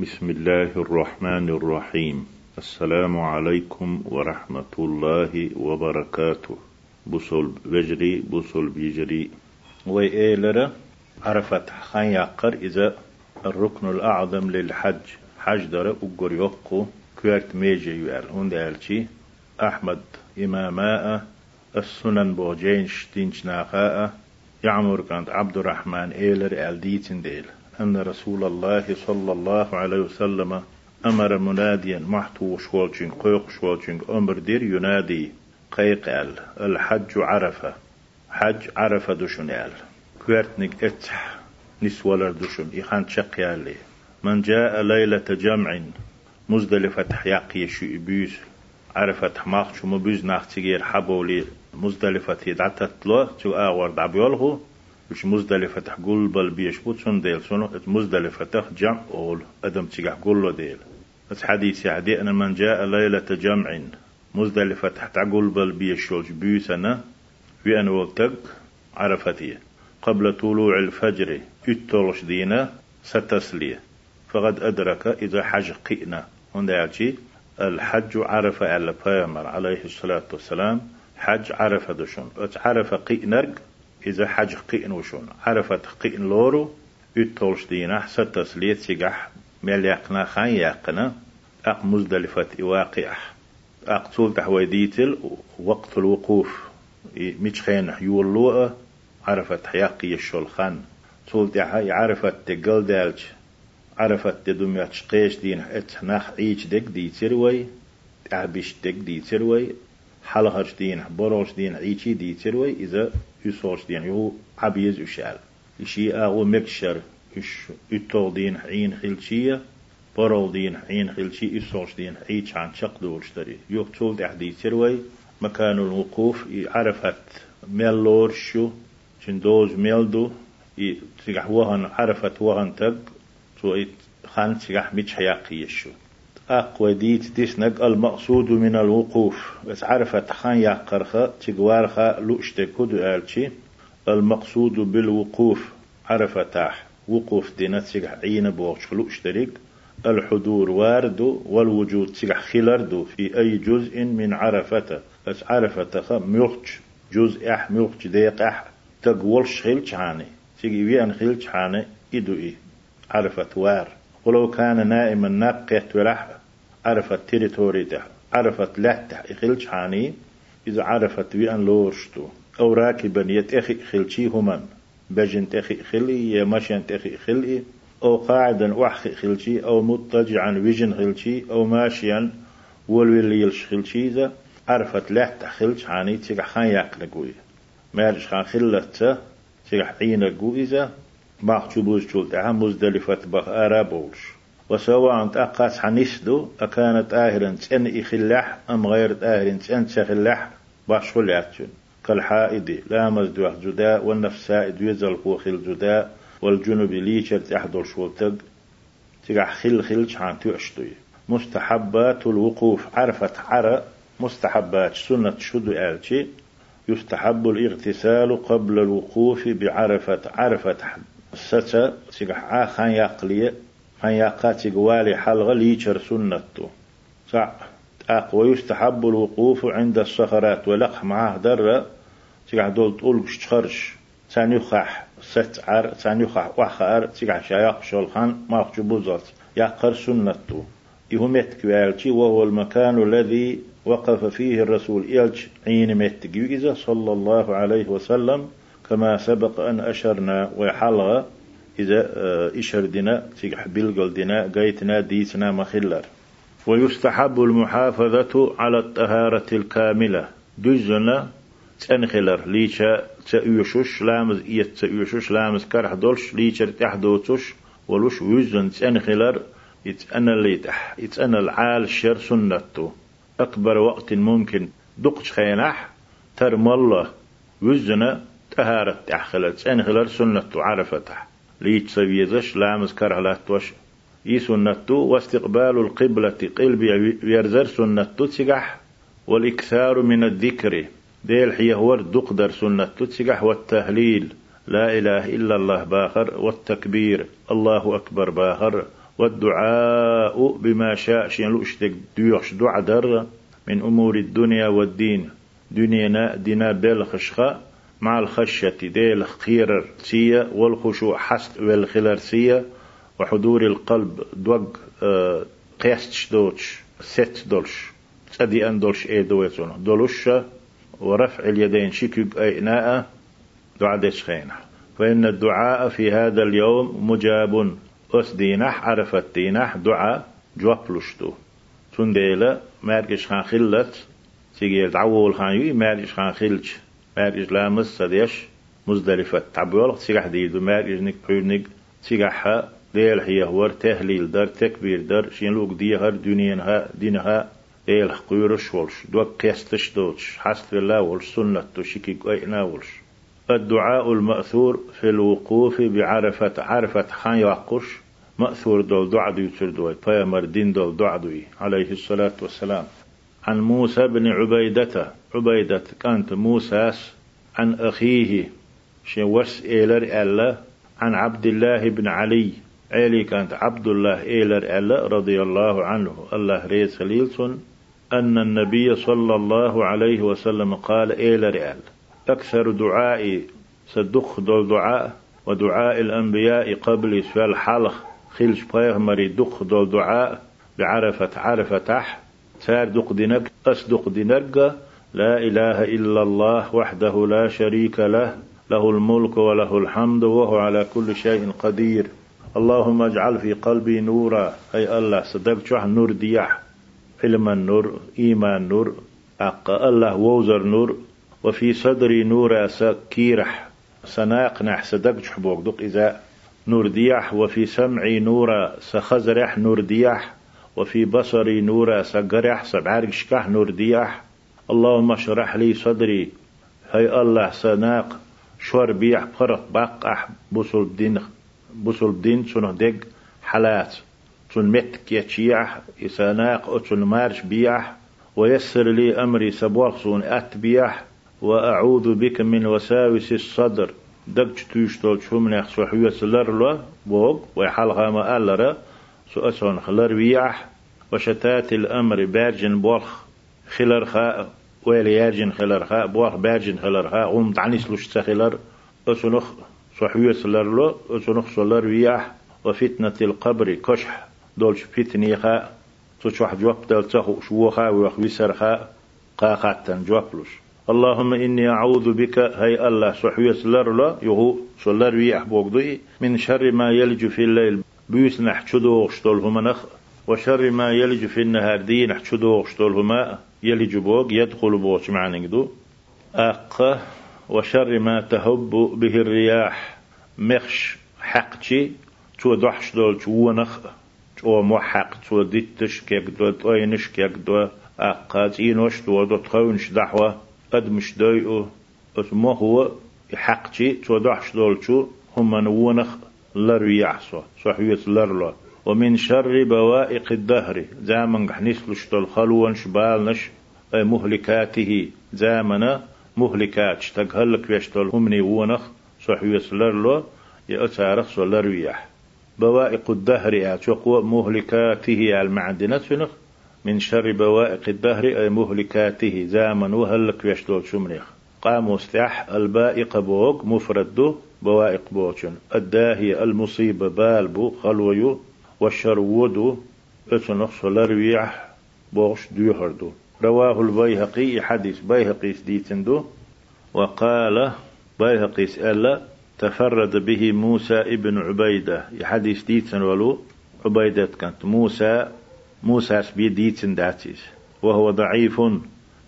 بسم الله الرحمن الرحيم السلام عليكم ورحمة الله وبركاته بوصل بجري بوصل بيجري وإيلرا عرفت خان يقر إذا الركن الأعظم للحج حج در أقر يقو كوارت ميجي يوال هون أحمد إماماء السنن بوجين شتينش ناقاء يعمر كانت عبد الرحمن إيلر ألديتن ديل أن رسول الله صلى الله عليه وسلم أمر مناديا محتو شوالشين قيق شوالشين أمر دير ينادي قيق ال الحج عرفة حج عرفة دشن ال كويرتنك اتح نسولر دشن إخان شقيالي من جاء ليلة جمع مزدلفة حياقي شو إبيز عرفة حماق شو مبيز ناختيجير حبولي مزدلفة يدعتت له شو آور دعبيوله وش مزدلفة تحقول بل بيش بوتسون ديل سنو مزدلفة تخ جمع أول أدم تيجح قول ديل بس حديث يعدي أن من جاء ليلة جمع مزدلفة تحت عقول بل بيشولج بيسنا في أن وقتك عرفتي قبل طلوع الفجر اتولش دينا ستسليه فقد أدرك إذا حج قئنا هنا الحج عرف على بيامر عليه الصلاة والسلام حج عرف دشون عرف قئنرق إذا حج قئن وشون. عرفت قئن لورو يتولش دينا ستس ليت سيقح ميل يقنا خان يقنا. أق مزدلفة واقع أق تول تحوي ديتل وقت الوقوف. ميش خين يولوء عرفت حياقي الشول خان. تول تحوي عرفت تقل دالج. عرفت تدوم يتشقيش دين اتناخ عيش دك دي تروي تعبش دك دي تروي حلقش دين بروش دين عيشي دي تروي إذا يسوش دين يو عبيز وشال يشي أغو مكشر. يش يتول دين عين خلشية. برول دين عين خلشي يسوش دين عيش عن شق دورشتري يوك تول دي تروي مكان الوقوف. عرفت ميلور شو. شندوز ميلدو تيجح وهن عرفت وهن تق. تو خان تيجح ميتش حياقي يشو أقوى ديت تسنق المقصود من الوقوف. بس عرفت خان يقرخ تقوارخ لؤشت كدو آلشي المقصود بالوقوف. عرفتاح وقوف دينا تسيح عين بوغش لؤشتريك الحضور وارد والوجود تسيح خلاردو في أي جزء من عرفته. بس عرفت ميوخج جزء أح ميوخج ديق أح. تقولش خلش عاني تيجي ويان خلش عاني إدو إيه. عرفت وار ولو كان نائما ناقيت ولح عرفت تيريتوري ده عرفت لحته إخلش حاني إذا عرفت بأن لورشتو. أو راكبا يتأخي خلشي هما بجن تأخي خلي يمشين تأخي خلي أو قاعدا وحخي خلشي أو مضطجعا وجن خلشي أو ماشيا والولي يلش خلشي ذا عرفت لحته خلش حاني تيجا خان يقلقوي مارش خان خلته تيجا عينك إذا ما خشبوز شولت مزدلفة بخ أرابولش وسواء تأقاس حنسدو أكانت آهرا تن إخلاح أم غير آهرا تن تخلاح باشول ياتشون كالحائد لا مزدو جداء والنفساء يزل خل جداء والجنوب ليشر تحضر شولتق تقع خل خل شان تعشتوي مستحبات الوقوف عرفت عرى مستحبات سنة شدو آلتي. يستحب الاغتسال قبل الوقوف بعرفة عرفة ستا. تقع آخان يقلية. أن يقاتي قوالي حلغة ليشر سنته صع أقوى يستحب الوقوف عند الصخرات ولقح معاه درة تقع دول تقول شخرش. تانيخح ستعر تانيخح وحخار تقع شايق شولخان ما بوزات يقر سنته يهمت كوالتي وهو المكان الذي وقف فيه الرسول. إلج عين متقويزة صلى الله عليه وسلم كما سبق أن أشرنا وحلغة إذا آه، إشر دنا تيجح بلغل دنا قيتنا ديتنا مخلر ويستحب المحافظة على الطهارة الكاملة. دجنا تنخلر ليشا تأيوشوش لامز إيت تأيوشوش لامز كرح دولش ليشا تحدوتوش ولوش ويزن تنخلر يتأنى الليتح يتأنى العال شر سنته أكبر وقت ممكن. دقش خينح ترم الله. وزنا تهارة تحخلر تنخلر سنته عرفتح ليت سويزش لامز كرهلات وش إي سنتو واستقبال القبلة قلبي يرزر سنتو تسقح والإكثار من الذكر. ديل حيه ورد دقدر سنتو تسقح والتهليل. لا إله إلا الله باخر والتكبير. الله أكبر باخر. والدعاء بما شاء. شين لؤشتك ديوش دعا در من أمور الدنيا والدين. دنيا دينا بالخشخة مع الخشية ديل خير سية والخشوع حست والخلر سية وحضور القلب دوغ آه قيستش دوتش ست دولش تدي أن دولش إيه دويتون دولش ورفع اليدين شكيب أيناء دعاء خينه فإن الدعاء في هذا اليوم مجاب أس دينح عرفت دينح دعاء جواب لشتو تنديلا ماركش خان خلت تيجي تعول خان يوي ماركش خان خلش ماركش لامس سديش مزدلفة. تعبيول تيجح ديدو ماركش نك بحيونك تيجح ديل هي هور تهليل در تكبير در شين لوك ديهر دنيا دينها ديل قيرش ولش. دوك كيستش دوتش. حسب الله ولش. سنة تو شكي قينا ولش. الدعاء المأثور في الوقوف بعرفة عرفة خان يوقش مأثور دول دعدو يتردوي فيامر دين دول دعدوي عليه الصلاة والسلام. عن موسى بن عبيدة. عبيدة كانت موسى عن أخيه. شوس إيلر ألا عن عبد الله بن علي. علي كانت عبد الله إيلر ألا رضي الله عنه. الله ريس خليلسون أن النبي صلى الله عليه وسلم قال إيلر ألا. أكثر دعائي صدق دول دعاء ودعاء الأنبياء قبل سؤال حلق. خلش مري دق دول دعاء بعرفة عرفة تح سار دق دينك أصدق دينك لا إله إلا الله وحده لا شريك له له الملك وله الحمد وهو على كل شيء قدير. اللهم اجعل في قلبي نورا. أي الله صدق شوح نور دياح؟ علم النور إيمان نور أق الله ووزر نور وفي صدري نور سكيرح. سناق نح صدق حبوك دق إذا؟ نور دياح وفي سمعي نور سخزرح نور دياح. وفي بصري نور سقرح سبعارك شكح نور دياح. اللهم اشرح لي صدري. هاي الله سناق. شور بيح فرق بقح بوصل الدين بوصل الدين سنه دق حالات سن متك يتشيح إساناق أتسن مارش بيح. ويسر لي أمري سبوخ سون أت بيح. وأعوذ بك من وساوس الصدر. دقش تيشتول شوم نخ سوحية سلر لو بوغ ويحال ما ألرا سو أسون خلر وشتات الأمر بارجن بوخ خلر خاء ويلي يارجن خلر خاء بوخ بارجن خلر خاء غم تعنيس لوش تخلر أسونخ سوحية سلر لو أسونخ سلر ويح وفتنة القبر كشح دولش فتني خاء تشوح جواب دل تخو شوخا ويخ ويسر خاء قاقاتن جوابلوش اللهم إني أعوذ بك هي الله صحوية سلر يهو سلر وي أحبوك من شر ما يلج في الليل. بيوس نحشدو شتول نخ وشر ما يلج في النهار دي نحشدو شتول هما يلج بوق يدخل بوش معنى دو أق وشر ما تهب به الرياح مخش حقشي تو دحش دول تو نخ. تو محق تو ديتش كيك دو طوينش كيك دو. أقات إينوش دو دو تخونش دحوة قد مش دايو اسمه هو حقتي تودعش دولشو هم نونخ لر يحصو صحية لرلا ومن شر بوائق الدهر زامن حنيس لشتل خلوان شبالنش مهلكاته زامن مهلكات اشتغلك يشتل همني ونخ صحية لرلا يأتارخ سولر ويح بوائق الدهر أتوقع مهلكاته المعدنة سنخ. من شر بوائق الدهر أي مهلكاته زامن وهلك يشتول شمريخ قام استح البائق بوك مفرد بوائق بوشن الداهي المصيبة بالبو خلويو والشرود اتنقص لرويح بوش ديهردو رواه البيهقي حديث بيهقي ديتندو وقال بيهقي ألا تفرد به موسى ابن عبيدة. حديث ديتن ولو عبيدة كانت موسى موسى بيديتن داتيس. وهو ضعيف.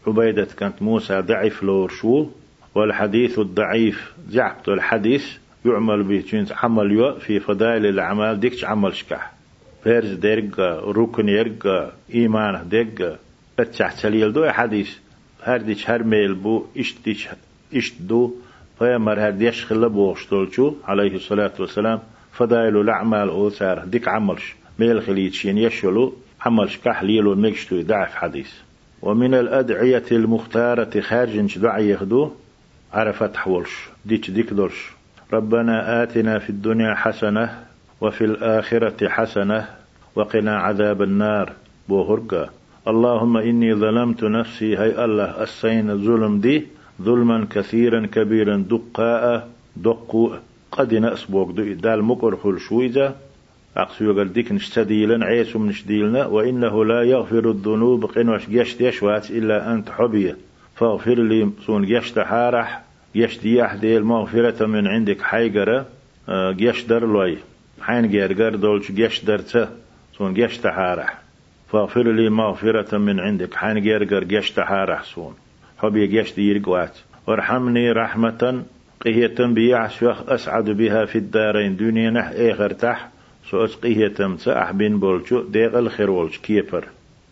عبيدة كانت موسى ضعيف لور شو والحديث الضعيف زعبت الحديث يعمل به عمل يو في فضائل الأعمال ديكش عمل شكح فيرز ديرق ركن يرق إيمان ديرق اتشح سليل دو حديث. هرديش هرميل بو اشتيش اشتدو فيمر هرديش خلا بوشتولشو عليه الصلاة والسلام. فضائل الأعمال أوسار ديك عملش ميل خليتشين يشلو عمل شكح ليلو مكشتو ضعف حديث. ومن الأدعية المختارة خارج دعي يخدو عرفت حولش ديك ديك دولش. ربنا آتنا في الدنيا حسنة وفي الآخرة حسنة وقنا عذاب النار. بوهرقا اللهم إني ظلمت نفسي هي الله السين ظلم دي ظلما كثيرا كبيرا دقاء دقو. قد نأسبوك دو دال مقر خل شويزة. أقصي قال ديك نشتديلا عيسو نشديلنا وإنه لا يغفر الذنوب قنوش جشت يشوات إلا أنت حبية. فاغفر لي صون جشت حارح جشت يحدي المغفرة من عندك حيقرة جشدر لوي حين جرجر دولش جشدر صون جشت حارح. فاغفر لي مغفرة من عندك. حين جرجر جشت حارح صون حبي جشت يرقوات وارحمني رحمة قهية بيعش أسعد بها في الدارين دنيا نح إيخر تح. سو أسقيه تمسا أحبين بولشو ديغ الخير كيفر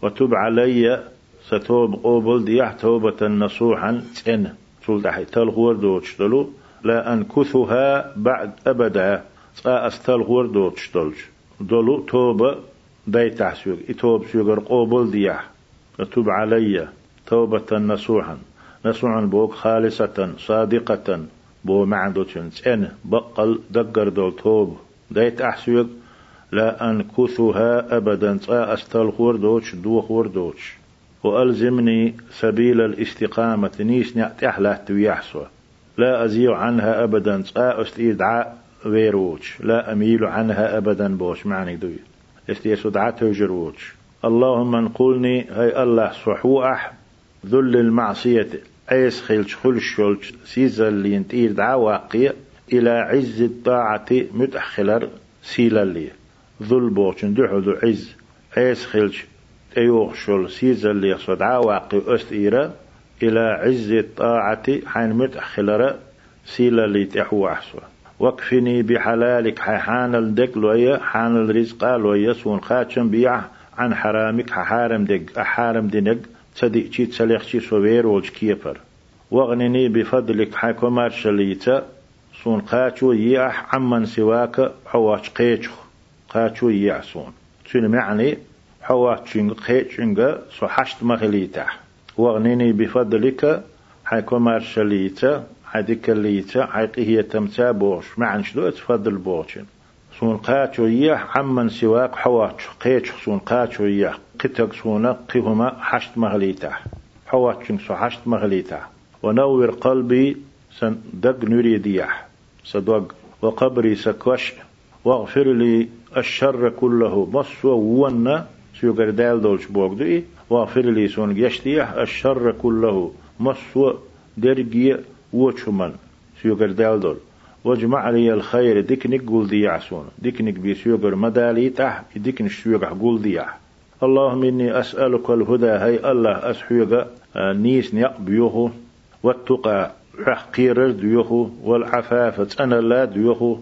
وتب علي ستوب قوبل ديح توبة نصوحا. تن سلطح تلغور دوتشتلو لا أنكثها بعد أبدا. أستلغور دوتشتلش دولو توبة داي تحسوك إتوب سيغر قوبل ديح وتب علي توبة نصوحا. نصوحا بوك خالصة صادقة. بو معدوتشن تن بقل دقر دول توب دايت أحسوك لا أنكثها أبدا. أستلخور دوش دوخور دوش وألزمني سبيل الاستقامة. نيس نعتح لا تويحسوا لا أزيع عنها أبدا. أستيدعاء ويروش لا أميل عنها أبدا بوش. معني دوي استيسدعاء توجروش اللهم انقلني هاي الله صحوح ذل المعصية. عيس خلش خلش شلش سيزل اللي ينتير دعا واقية. إلى عز الطاعة متأخلر. سيلا ليه ذل بوشن دحو ذو عز. عيس خلش ايوغ شل سيزا اللي يصد عواقي أستيرا إلى عز الطاعة حين متأخلر سيلا اللي تحو أحسوا وكفني بحلالك حان الدك لويا حان الرزق لويا سون خاتشم بيع عن حرامك حارم دق أحارم دنق تصدق شي تسليخ شي صوير ولش كيفر. واغنني بفضلك حكمار شليتا سون قاتشو يح عمن سواك حواش قيتشو قاتشو يعسون شنو معني حوا تشنغ خي تشنغ سو حشت مغليتا واغنيني بفضلك حيكون مارشليتا حديك الليتا حيقي هي تمتا بوش معنى شدو تفضل بوشن سون قاتشو يح عمن سواك حواتش قيتش سون قاتشو يح قتك سونا قيهما حشت مغليتا حواتشنغ سو حشت مغليتا ونور قلبي سن دق نريد يح صدق وقبري سكوش واغفر لي الشر كله مصو ونا سيوغر دال دولش بوغدي واغفر لي سون يشتيح الشر كله مصو درجي وچمن سيوغر دال دول. واجمع لي الخير ديكنك قول دي عسون ديكنك بي سيوغر مدالي تح ديكن سيوغر قول دي اللهم إني أسألك الهدى هي الله أسحيغ نيس نيق بيوه والتقى حقير ديوه والعفاف أنا لا ديوه.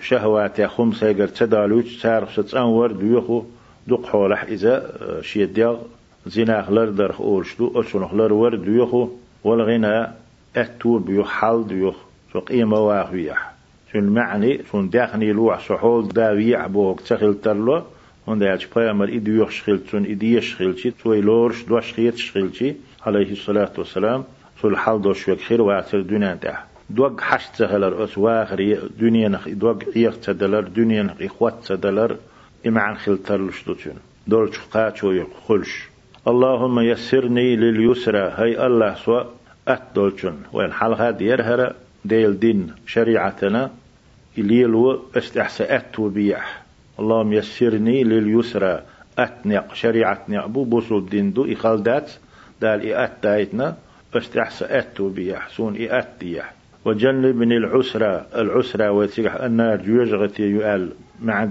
شهوات يا خم سيجر تدالوش سار ستان ورد دق حولح إذا شيديغ زنا خلر در أولشدو أشون خلر ورد يخو والغنى أتور بيو حال ديوخ سو قيمة واغويح شو المعني شون داخني لوح سحول داويع بوك تخل ترلو هون دا يالش بيامر إدو يخشخل تون إدي يشخلشي توي لورش دوش خيت شخلشي عليه الصلاة والسلام سو الحال دوش خير واتر دونان تاح. دوغ حشت سهلر أس واخر دنيا نخ دوغ إيخ تدلر دنيا نخ إخوات تدلر. إمعن خلتر لشتوتون دول شقاتشو خلش. اللهم يسرني لليسرى. هي الله سوا أتدولشن وين حلقة ديرهر ديل دين شريعتنا. إليلو استحسى أتو بيح. اللهم يسرني لليسرى. أتنق شريعتنا أبو بوسو الدين دو إخالدات دال إأت دايتنا. استحسى أتو بيح. سون إأت ديح. وجنبني العسرة العسرة وتيح النار جوجغتي يؤال مع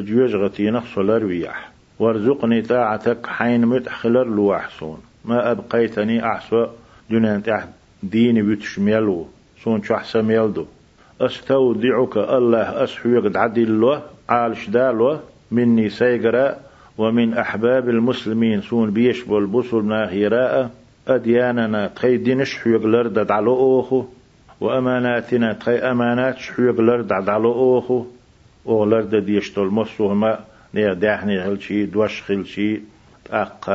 دنير جوجغتي نقص الرويح وارزقني طاعتك حين متخلر لو أحسون ما أبقيتني أحسو دون تحت ديني بتشميلو سون شحس ميلدو أستودعك الله أسحوك عدل له عالش دالو مني سيقرأ. ومن أحباب المسلمين سون بيش بالبصل ناهيراء. أدياننا تخيدينش حيوك لردد على أوخو وأماناتنا تخي أمانات شحيق لرد على أوخو أو لرد ديشتول مصو ما نيا داحني خلشي دوش خلشي أق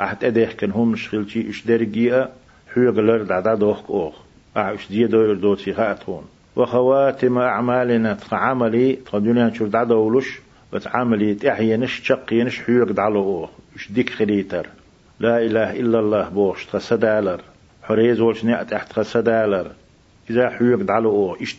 أحد أديح كان هم شخلشي إش درجية حيق لرد على دوخ أوخ. أعش دي دور دوتي هاتون وخواتم أعمالنا عملي تقدونا نشوف دعا دولش بس عملية احينش شقينش حيوك دعلو إش ديك خليتر. لا إله إلا الله بوش تخسدالر. حريز ولش نعت تحت تخسدالر. إذا حيوك دعلو إش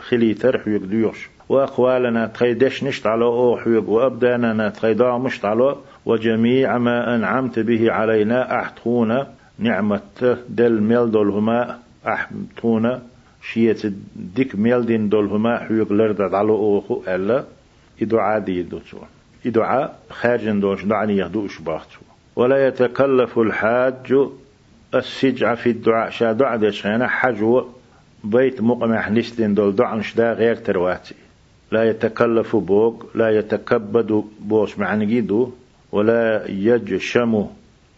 خليتر حيوك ديوش وأقوالنا تخيدش نشت على أو حيوك وأبداننا تخيدا مشت على وجميع ما أنعمت به علينا. أحتونا نعمة دل ميل دولهما أحتونا شيت ديك ميل دين دولهما حيوك لرد على أوخو ألا. إدعاء دي دوتو إدعاء خارج دوش دعني يهدوش باختو ولا يتكلف الحاج السجع في الدعاء. شا دعاء ديش حجو بيت مقمح نسلين دول دعا شدا غير ترواتي. لا يتكلف بوك لا يتكبد بوش معنى ولا يجشم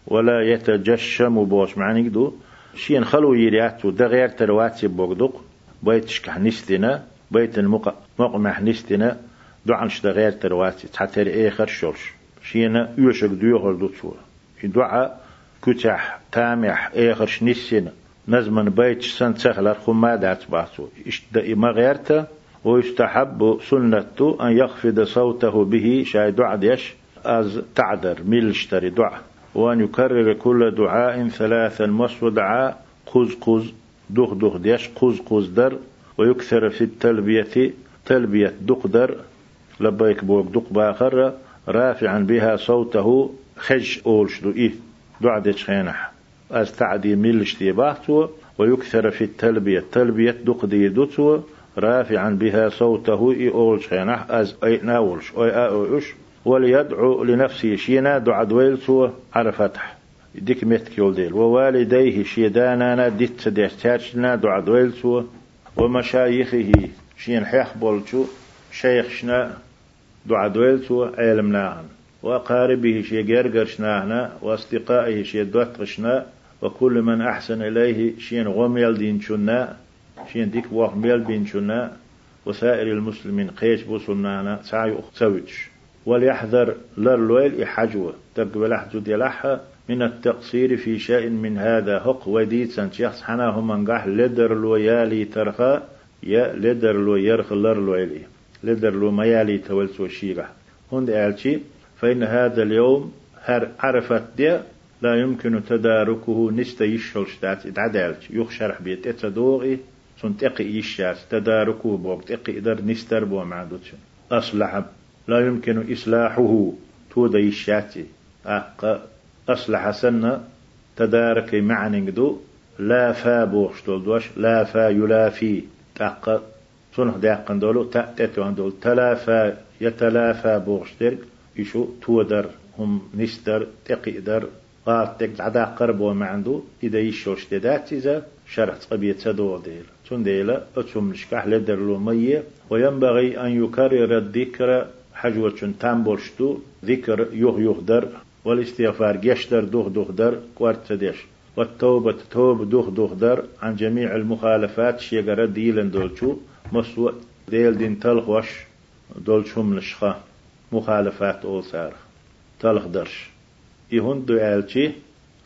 ولا يتجشم بوش معنى جدو. شين خلو يرياتو ده غير ترواتي بيت شكح نستنا بيت المقمح نستنا دعا شدا غير ترواتي تحتر إيخر شورش. شين يوشك ديوغر دوتسوا دعاء كتح تامح إيخر شنسنا نزمن بيت سن تخلر خما دات باسو اشتا ما غيرته ويستحب سنة أن يخفض صوته به شاي دعديش أز تعدر ميلشتري دعاء. وأن يكرر كل دعاء ثلاثا مس دعاء قز قز دخ دخ ديش قز قز در. ويكثر في التلبية تلبية دقدر لبيك بوك دق بآخر رافعا بها صوته خج أولش دو إيه دعا ديش خينح. أز تعدي ميلشتي باهتو ويكثر في التلبية تلبية دق دي دوتو رافعا بها صوته إي أول شينح أز أي ناولش. أي أوش وليدعو لنفسه شينا دعا دويلتو على فتح ديك متك يولديل ووالديه شيدانا ديت ديحتاجنا دعا دويلتو ومشايخه شين حيخ بولتو شيخشنا دعا دويلتو علمناهن وقاربه شي جرجرشناهنا وأصدقائه شي دوتقشنا وكل من أحسن إليه شين غميل دين شنا شين ديك واخ ميل بين شنا وسائر المسلمين قيش بوسنانا سعي أختوش وليحذر لرلويل إحجوة تقبل أحجو ديلاحها من التقصير في شيء من هذا. هق وديت سنت شخص حناه من قح لدر لو يالي ترخى. يا لدر لو يرخ لر لو يلي لدر لو ميالي تولسو شيغة هند ألشي فإن هذا اليوم هر عرفت دي لا يمكن تداركه نست يشل شتات. اتعدالش يخشرح بيت. اتدوغي سن تقي يشاس تداركه بوقت تقي إدر نستر بو معدوتش أصلح لا يمكن إصلاحه تودا يشاتي أق أصلح سنة تدارك معنى دو لا فا بوغشتول دوش لا فا يلافي. أق صنح داقن دولو تأتيتو دول تلافا يتلافى بوغشترك يشو تودر هم نستر تقي إدر قارتك عدا قرب وما عنده إذا يشوش تدات إذا شرط قبية تدو ديل تون ديلا أتم نشكح لدر مية وينبغي أن يكرر الذكر حجوة تامبولشتو ذكر يوغ در والاستغفار جشدر دوغ دوغ در كوارت ديش. والتوبة توب دوغ در عن جميع المخالفات شيغر ديلن دولشو مسوى ديل دين تلخوش دولشم نشخة مخالفات أوسار. تلخ درش. يهند آلتي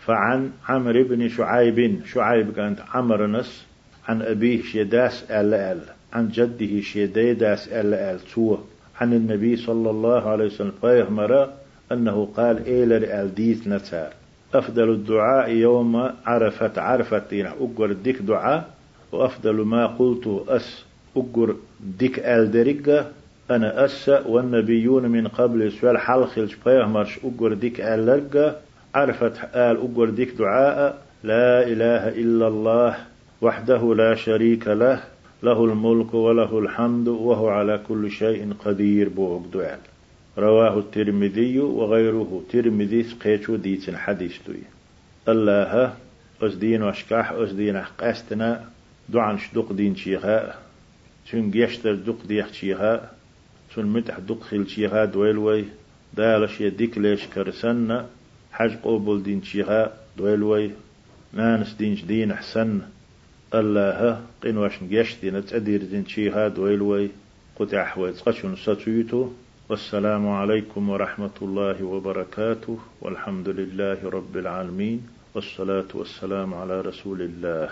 فعن عمرو بن شعيب شعيب كانت عمر نس عن أبيه شيداس أل أل عن جده شيداس أل أل سوى عن النبي صلى الله عليه وسلم فيهمر أنه قال إيلر أل ديت نتار أفضل الدعاء يوم عرفت عرفت أقر ديك دعاء وأفضل ما قلت أس أقر ديك أل درقة أنا أس والنبيون من قبل سؤال حلخل مرش أقر ديك ألرقة عرفت آل أقر ديك دعاء لا إله إلا الله. وحده لا شريك له له الملك وله الحمد وهو على كل شيء قدير بوغ دعاء رواه الترمذي وغيره. ترمذي سقيتو ديت الحديث دوي. الله أسدين وأشكاح أسدين قاستنا دعان شدق دين شيخاء تنجيشتر دق ديخ شيخاء سن متح دقخل شيها دويلوي دالش يديك ليش كرسن حج قوبل دين شيها دويلوي نانس دين دين حسن الله قين واش نجيش دين تأدير دين شيها دويلوي قطع حويت قشن ستويتو. والسلام عليكم ورحمة الله وبركاته. والحمد لله رب العالمين. والصلاة والسلام على رسول الله.